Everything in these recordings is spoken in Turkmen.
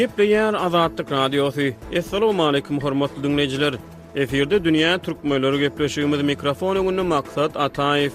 Gepleýär Azatlyk Radiosy. Assalamualaikum hormatly dinleýjiler. Efirde dünýä türkmenleri gepleşigimiz mikrofon öňünde maksat Ataýew.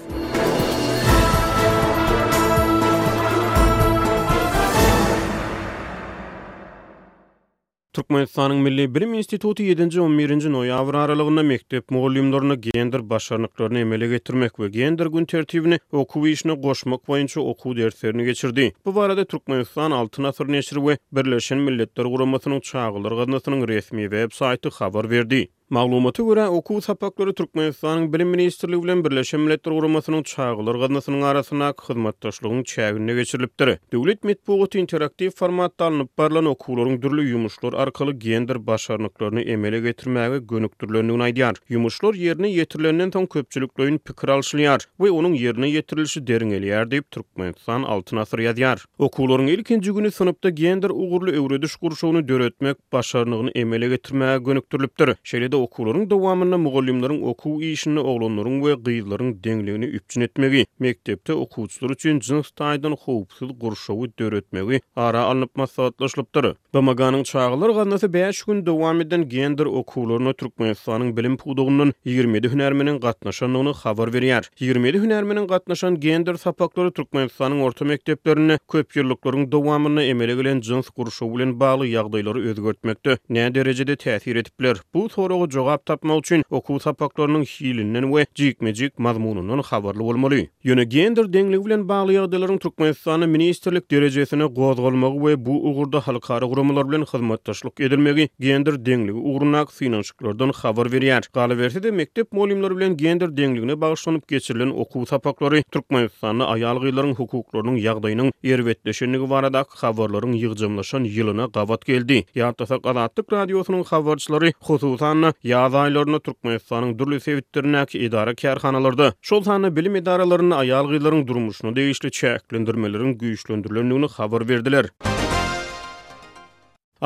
Türkmenistanyň Milli bilim instituty ýedinji, on birinji noýabr aralygynda mekdep mugallymlaryna gender başarnyklaryny emele getirmek we gender gün tertibini okuw işine goşmak boýunça okuw derslerini geçirdi. Bu barada Türkmenistan Altyn asyr neşiri we Birleşen Milletler Guramasynyň Çagalar gaznasynyň resmi web saýty habar berdi. Maglumata görä, okuw sapaklary Türkmenistanyň Bilim ministrligi bilen Birleşen Milletler Guramasynyň Çagalar gaznasynyň arasyndaky hyzmatdaşlygyň çäginde geçirilipdir. Döwlet metbugaty interaktiw formatda alnyp barlan okuwlaryň dürli ýumuşlar arkaly gender başarnyklaryny emele getirmäge gönükdirilendigini aýdýar. Ýumuşlar ýerine ýetirilenden soň köpçülikleýin pikir alşylýar we onuň ýerine ýetirilişi derňelýär diýip, Türkmenistan Altyn asyr ýazýar. Okuwlaryň ilkinji güni synpda gender ugurly öwrediş gurşawyny döretmek başarnygyny emele getirmäge gönükdirilipdir. Şeýle-de okuwlaryň dowamynda mugallymlaryň okuw işinde oglanlaryň we gyzlaryň deňligini üpjün etmegi, mekdepde okuwçylar üçin jyns taýdan howpsuz gurşawy döretmegi ara alnyp maslahatlaşylypdyr. BMG-niň Çagalar gaznasy bäş gün dowam eden gender okuwlaryna Türkmenistanyň bilim pudagyndan ýigrimi ýedi hünärmeniň gatnaşandygyny habar berýär. Ýigrimi ýedi hünärmeniň gatnaşan gender sapaklary Türkmenistanyň orta mekdeplerinde köpýyllyklaryň dowamynda emele gelen jyns gurşawy bilen bagly ýagdaýlary özgertmekde näderejede täsir edip biler? Bu soraga jogap tapmak üçin okuw sapaklarynyň hilinden we jikme-jik mazmunyndan habarly bolmaly. Ýöne gender deňligi bilen bagly ýagdaýlaryň Türkmenistanda ministrlik derejesine gozgalmagy we bu ugurda halkara guramalar bilen hyzmatdaşlyk edilmegi gender deňligi ugrundaky synanyşyklardan habar berýär. Galyberse-de, mekdep mugallymlary bilen gender deňligine bagyşlanyp geçirilen okuw sapaklary Türkmenistanda aýal-gyzlaryň hukuklarynyň ýagdaýynyň erbetleşendigi barada Azatlyk habarlaryň ýygjamlaşan ýylyna gabat geldi. Ýatlasak, Azatlyk Radiosynyň habarçylary, hususan-da, ýaz aýlarynda Türkmenistanyň dürli sebitlerindäki edara-kärhanalarda, şol sanda bilim edaralarynda aýal-gyzlaryň durmuşyna degişli çäklendirmeleriň güýçlendirilendigini habar berdiler.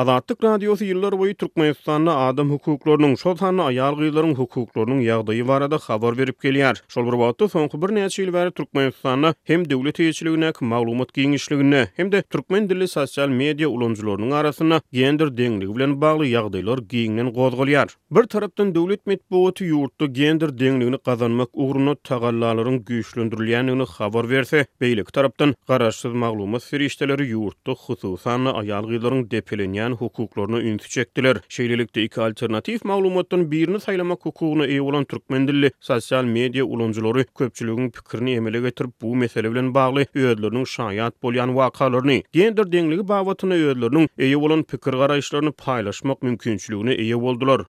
Azatlyk Radiosy ýyllarboýy Türkmenistanda adam hukuklarynyň, şol sanda aýal-gyzlaryň hukuklarynyň ýagdaýy barada habar berip gelýär. Şol bir wagtda, soňky birnäçe ýyl bäri Türkmenistanda hem döwlet eýeçiligindäki maglumat giňişliginde, hem-de türkmen dilli sosial media ulanyjylarynyň arasynda gender deňligi bilen bagly ýagdaýlar giňden gozgalýar. Bir tarapdan döwlet metbugaty ýurtda gender deňligini gazanmak ugrunda tagallalaryň güýçlendirilýändigini habar berse, beýleki tarapdan garaşsyz maglumat serişdeleri ýurtda hususan-da aýal-gyzlaryň depelenýän hukuklaryna ünsi çekdiler. Şeýlelikde, iki alternatiw maglumatdan birini saýlamak hukugyna eýe bolan türkmen dilli sosial media ulanyjylary köpçüligiň pikirini emele getirip, bu mesele bilen bagly özleriniň şaýat bolýan wakalaryny, gender deňligi babatynda özleriniň eýe bolan pikir-garaýyşlaryny paýlaşmak mümkinçiligine eýe boldular.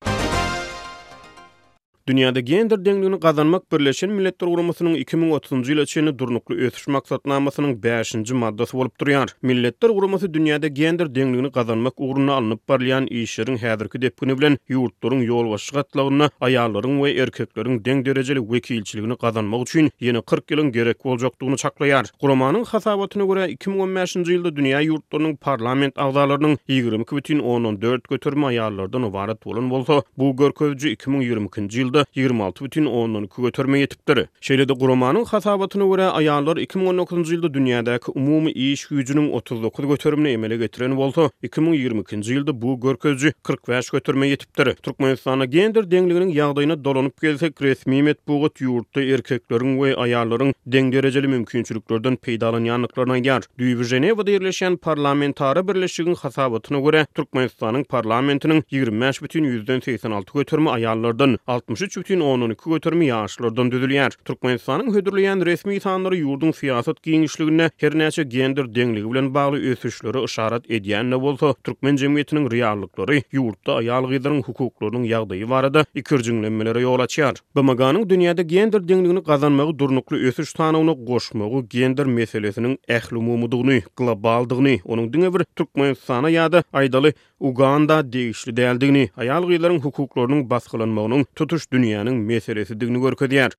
Dünýäde gender deňligini gazanmak Birleşen Milletler Guramasynyň iki müň otuzynjy ýyla çenli Durnukly ösüş maksatnamasynyň bäşinji maddasy bolup durýar. Milletler Guramasy dünýäde gender deňligini gazanmak ugrunda alnyp barylýan işleriň häzirki depgini bilen ýurtlaryň ýolbaşçy gatlagynda aýallaryň we erkekleriň deň derejeli wekilçiligi döwrebaplikini gazanmak üçin ýene kyrk ýylyň gerek boljakdygyny çaklaýar. Guramanyň hasabatyna görä, iki müň on bäşinji ýylda dünýä ýurtlarynyň parlament agzalarynyň ýigrimi iki bütin ondan dört göterimi aýallardan ybarat bolan bolsa, bu görkeziji iki müň ýigrimi ikinji ýylda ýigrimi alty bütin ondan iki göterime ýetipdir. Şeýle-de, guramanyň hasabatyna görä, aýallar iki müň on dokuzynjy ýylda dünýädäki umumy iş güýjüniň otuz dokuz göterimini emele getiren bolsa, iki müň ýigrimi ikinji ýylda bu görkeziji kyrk bäş göterime ýetipdir. beripdir. Türkmenistanda gender deňliginiň ýagdaýyna dolanyp gelsek, resmi metbugat ýurtda erkekleriň we aýallaryň deň derejeli mümkinçiliklerden peýdalanýandyklaryny aýdýar. Düýbi Ženewada ýerleşýän parlamentara birleşigiň hasabatyna görä, Türkmenistanyň parlamentiniň ýigrimi bäş bütin ýüzden segsen alty göterimi aýallardan, altmyş üç bütin ondan iki göterimi ýaşlardan düzülýär. Türkmenistanyň hödürleýän resmi sanlary ýurduň syýasat giňişliginde hernäçe gender deňligi bilen bagly ösüşlere yşarat edýän-de bolsa, türkmen jemgyýetiniň reallyklary, ýurtda aýal-gyzlaryň hukuklarynyň ýagdaýy barada ikirjiňlenmelere ýol açýar. BMG-niň dünýäde gender deňligini gazanmagy durnukly ösüş sanawyna goşmagy gender meselesiniň ählumumydygyny, globaldygyny, onuň diňe bir Türkmenistana ýa-da, aýdaly, Uganda degişli däldigini, aýal-gyzlaryň hukuklarynyň basgylanmagynyň tutuş dünýäniň meselesidigini görkezýär.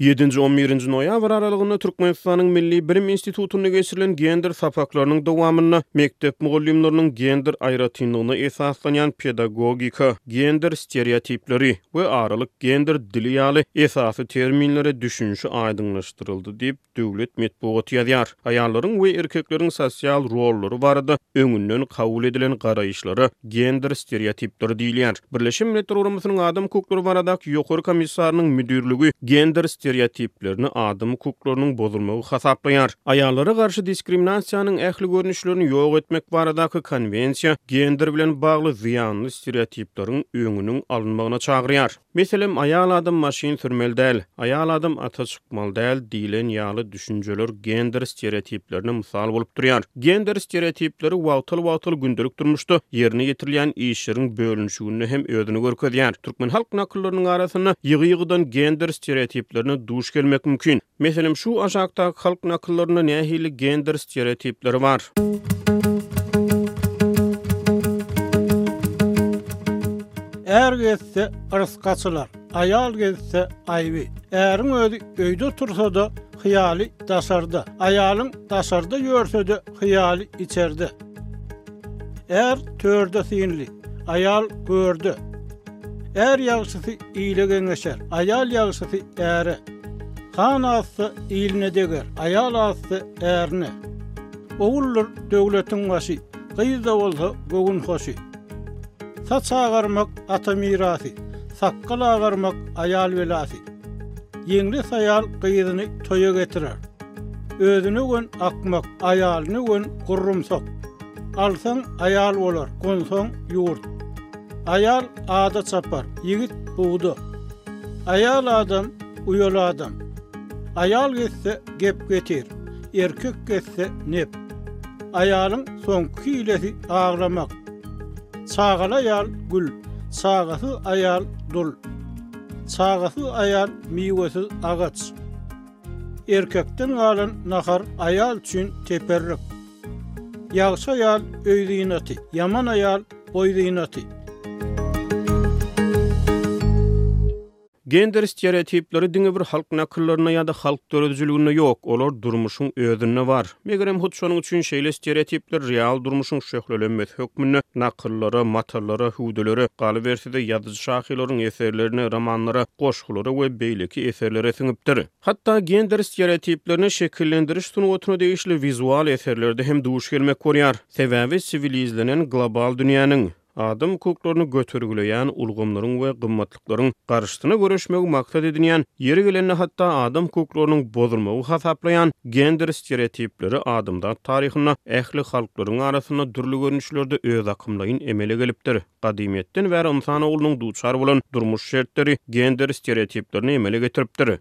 Ýedinji-on birinji noýabr aralygynda Türkmenistanyň Milli bilim institutynda geçirilen gender sapaklarynyň dowamynda mekdep mugallymlarynyň gender aýratynlygyna esaslanýan pedagogika, gender stereotipleri we aralyk gender dili ýaly esasy terminlere düşünişi aýdyňlaşdyryldy diýip, Döwlet metbugaty ýazýar. Aýallaryň we erkekleriň sosial rollary barada öňünden kabul edilen garaýyşlara gender stereotipleri diýilýär. Birleşen Milletler Guramasynyň Adam hukuklary baradaky Ýokary komissarynyň müdirligi gender stereotiplerini adam hukuklarynyň bozulmagy hasaplaýar. Aýallara garşy diskriminasiýanyň ähli görnüşlerini ýok etmek baradaky konwensiýa gender bilen bagly zyýanly stereotipleriň öňüniň alynmagyna çagyrýar. Meselem, aýal adam maşyn sürmeli däl, aýal adam ata çykmaly däl diýlen ýaly düşünjeler gender stereotiplerine mysal bolup durýar. Gender stereotipleri wagtal-wagtal gündelik durmuşda ýerine ýetirilýän işleriň bölünişiginde hem özüni görkezýär. Türkmen halk nakyllarynyň arasynda ýygy-ýygydan gender stereotiplerine duş gelmek mümkin. Meselem, şu aşakdaky halk nakyllarynda nähili gender stereotipleri bar? Är gezse, yrsy gaçylar, aýal gezse, aýby. Äriň özi öýde tursa-da, hyýaly daşarda. Aýalyň daşarda ýörse-de, hyýaly içerde. Är törde synly, Aýal görde. Är ýagşysy ile geňeşer, aýal ýagşysy äre. Han azsa, iline deger, aýal azsa, ärine. Oguldyr döwletiň başy, gyz-da bolsa göwün hoşy. Saç agarmak, ata mirasy, sakgal agarmak, aýal belasy. Ýeňles aýal gyzyny toýa getirer. Özüne gön akmak, aýalyna gön gurrumsak. Alsaň, aýal bolar, gonsaň, ýurt. Aýal ada çapar, ýigit, bugda. Aýal adam, uýaly adam. Aýal getse, gep getir, erkek getse, nep. Aýalyň soňky hilesi aglamak. Çagaly aýal, gül, çagasyz aýal, dul. Çagasyz aýal, miwesiz agaç. Erkekden galan nahar aýal üçin teperrik. Ýagşy aýal öý zynaty, ýaman aýal goý zynaty. Gender stereotipleri diňe bir halk nakyllarynda ýa-da halk döredijiliginde ýok, olar durmuşyň özünde bar. Megerem, hut şonuň üçin şeýle stereotipler real durmuşyň şöhlelenmesi hökmünde nakyllara, matalara, hüwdülere, galyberse-de, ýazyjy-şahyrlaryň eserlerine, romanlara, goşgulara we beýleki eserlere siňipdir. Hatda gender stereotiplerini şekillendiriş sungatyna degişli wizual eserlerde hem duş gelmek bolýar. Sebäbi siwilizlenen global dünýäniň, adam hukuklaryny götergileýän ulgamlaryň we gymmatlyklaryň garşysyna göreşmegi maksat edinýän, ýeri gelende hatda adam hukuklarynyň bozulmagy hasaplaýan gender stereotipleri adamzat taryhynda ähli halklaryň arasynda dürli görnüşlerde özakymlaýyn emele gelipdir. gadymyýetden bäri ynsan oglunyň duçar bolan durmuş şertleri gender stereotiplerini emele getiripdir.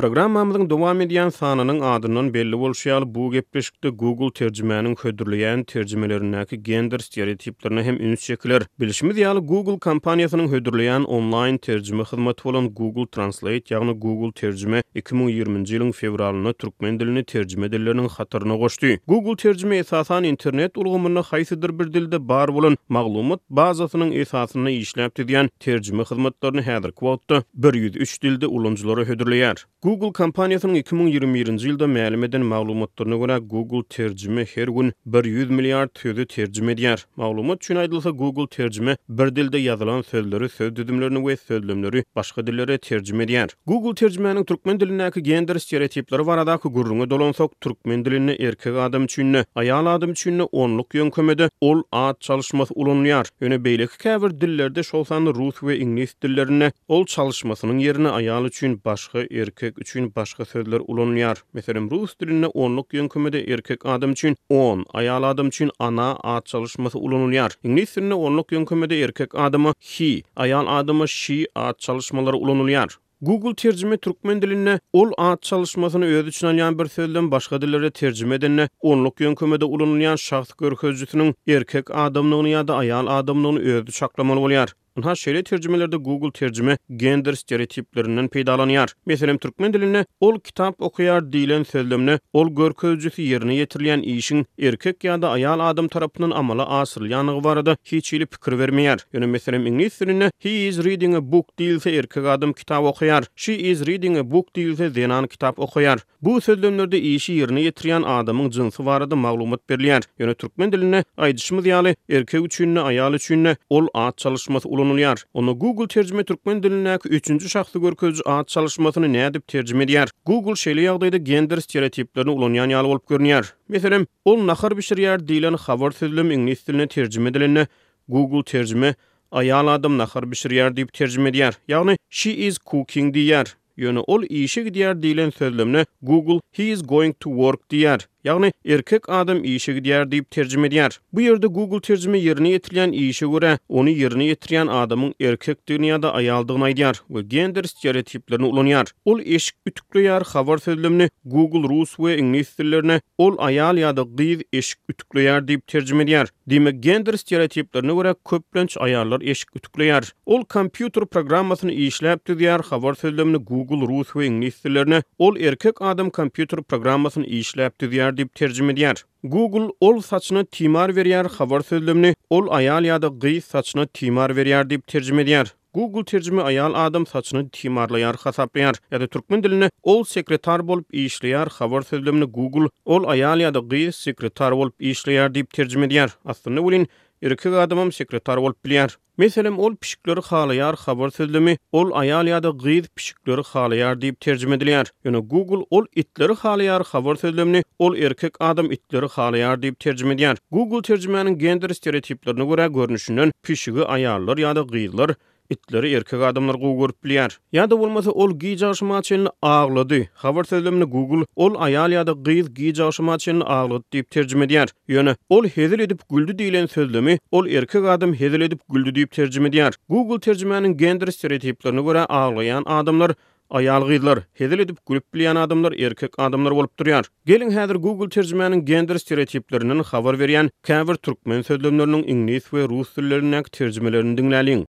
Programmamyzyň dowam edýän sanynyň adyndan belli bolşy ýaly, bu gepleşikde Google terjimäniň hödürleýän terjimelerindäki gender stereotiplerine hem üns çekiler. Bilşimiz ýaly, Google kompaniýasynyň hödürleýän onlaýn terjime hyzmaty bolan Google Translate, ýagny Google Terjime iki müň ýigriminji ýylyň fewralynda türkmen dilini terjime dilleriniň hataryna goşdy. Google Terjime esasan internet ulgamynda haýsydyr bir dilde bar bolan maglumat bazasynyň esasynda işläp düzýän terjime hyzmatlaryny häzirki wagtda bir ýüz üç dilde ulanyjylara hödürleýär. Google kompaniýasynyň iki müň ýigrimi birinji ýylda mälim eden maglumatlaryna görä, Google Terjime her gün bir ýüz milliard sözi terjime edýär. Maglumat üçin aýdylsa, Google Terjime bir dilde ýazylan sözleri, söz düzümlerini we sözlemleri başga dillere terjime edýär. Google terjimäniň türkmen dilindäki gender stereotipleri baradaky gürrüňe dolansak, türkmen dilinde erkek adam üçin-de, aýal adam üçin-de onluk ýöňkemede ol at çalyşmasy ulanylýar. Ýöne beýleki käbir dillerde, şol sanda rus we iňlis dillerinde ol çalyşmasynyň ýerine aýal üçin başga, erkek üçin başga sözler ulanylýar. Meselem, rus dilinde onluk ýöňkemede erkek adam üçin on, aýal adam üçin ana at çalyşmasy ulanylýar. Iňlis dilinde onluk ýöňkemede erkek adama he, aýal adama she at çalyşmalary ulanylýar. Google terjime türkmen dilinde ol at çalyşmasyny özi üçin alýan bir sözlem başga dillere terjime edende onluk ýöňkemede ulanylýan şahs görkezijisiniň erkek adamlygyny ýa-da aýal adamlygyny özi çaklamaly bolýar. Ynha, şeýle terjimelerde Google terjime gender stereotiplerinden peýdalanýar. Meselem, türkmen dilinde Ol kitap okaýar diýlen sözlemine ol görkezijisi ýerine ýetirilýän işiň erkek ýa-da aýal adam tarapyndan amala aşyrylýandygy barada hiç hili pikir bermeýär. Ýöne, meselem, iňlis dilinde He is reading a book diýilse, erkek adam kitap okaýar, She is reading a book diýilse, zenan kitap okaýar. Bu sözlemlerde işi ýerine ýetirýän adamyň jynsy barada maglumat berilýär. Ýöne türkmen dilinde, aýdyşymyz ýaly, erkek üçin-de, aýal üçin-de ol at çalyşmasy ulanylýar. Onda Google terjime türkmen dilindäki üçünji şahsy görkeziji at çalyşmasyny nädip terjime edýär? Google şeýle ýagdaýda gender stereotiplerini ulanýan ýaly bolup görünýär. Meselem, Ol nahar bişirýär diýlen habar sözlemi iňlis diline terjime edilende, Google terjime Aýal adam nahar bişirýär diýip terjime edýär. Ýagny, She is cooking diýýär. Ýöne ol işe gidýär diýlen sözlemine Google He is going to work diýýär. Ýagny erkek adam işe gidýär diýip terjime edýär. Bu ýerde Google terjime ýerine ýetirilýän işe görä, ony ýerine ýetirýän adamyň erkekdigini ýa-da aýaldygyny aýdýar we gender stereotiplerini ulanýar. Ol eşik ütükleýär habar sözlemini Google rus we iňlis dillerine ol aýal ýa-da gyz eşik ütükleýär diýip terjime edýär. Diýmek, gender stereotiplerine görä, köplenç aýallar eşik ütükleýär. Ol kompýuter programmasyny işläp düzýär, habar sözlemini Google rus we iňlis dillerine Ol erkek adam kompýuter programmasyny işläp düzýär diýip terjime edýär. Google Ol saçyna timar berýär, habar sözlemini Ol aýal ýa-da gyz saçyna timar berýär diýip terjime edýär. Google terjime aýal adam saçyny timarlaýar hasaplaýar ýa-da türkmen dilinde ol sekretar bolup işleýär habar sözlemini Google ol aýal ýa-da gyz sekretar bolup işleýär diýip terjime edýär. Aslynda welin, erkek adamam sekretar bolup bilýär. Meselem, ol pişikleri halaýar habar sözlemi ol aýal ýa-da gyz pişikleri halaýar diýip terjime edilýär. Ýöne Google ol itleri halaýar habar sözlemini ol erkek adam itleri halaýar diýip terjime edýär. Google terjimäniň gender stereotiplerine görä görnüşinden pişigi aýallar ýa-da gyzlar, itleri erkek adamlar gowy görüp bilýär. Ýa-da bolmasa ol giç agşama çenli aglady habar sözlemini Google ol aýal ýa-da gyz giç agşama çenli aglady diýip terjime edýär. Ýöne ol hezil edip güldi diýlen sözlemi ol erkek adam hezil edip güldi diýip terjime edýär. Google terjimäniň gender stereotiplerine görä aglaýan adamlar Aýal-gyzlar, hezil edip gülüp bilýän adamlar erkek adamlar bolup durýar. Geliň häzir Google terjimäniň gender stereotiplerinden habar berýän käbir türkmen sözlemleriniň iňlis we rus dillerindäki terjimelerini diňläliň.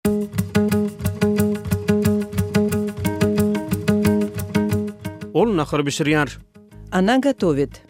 Ol nahar bişirýär. Ona gotowit.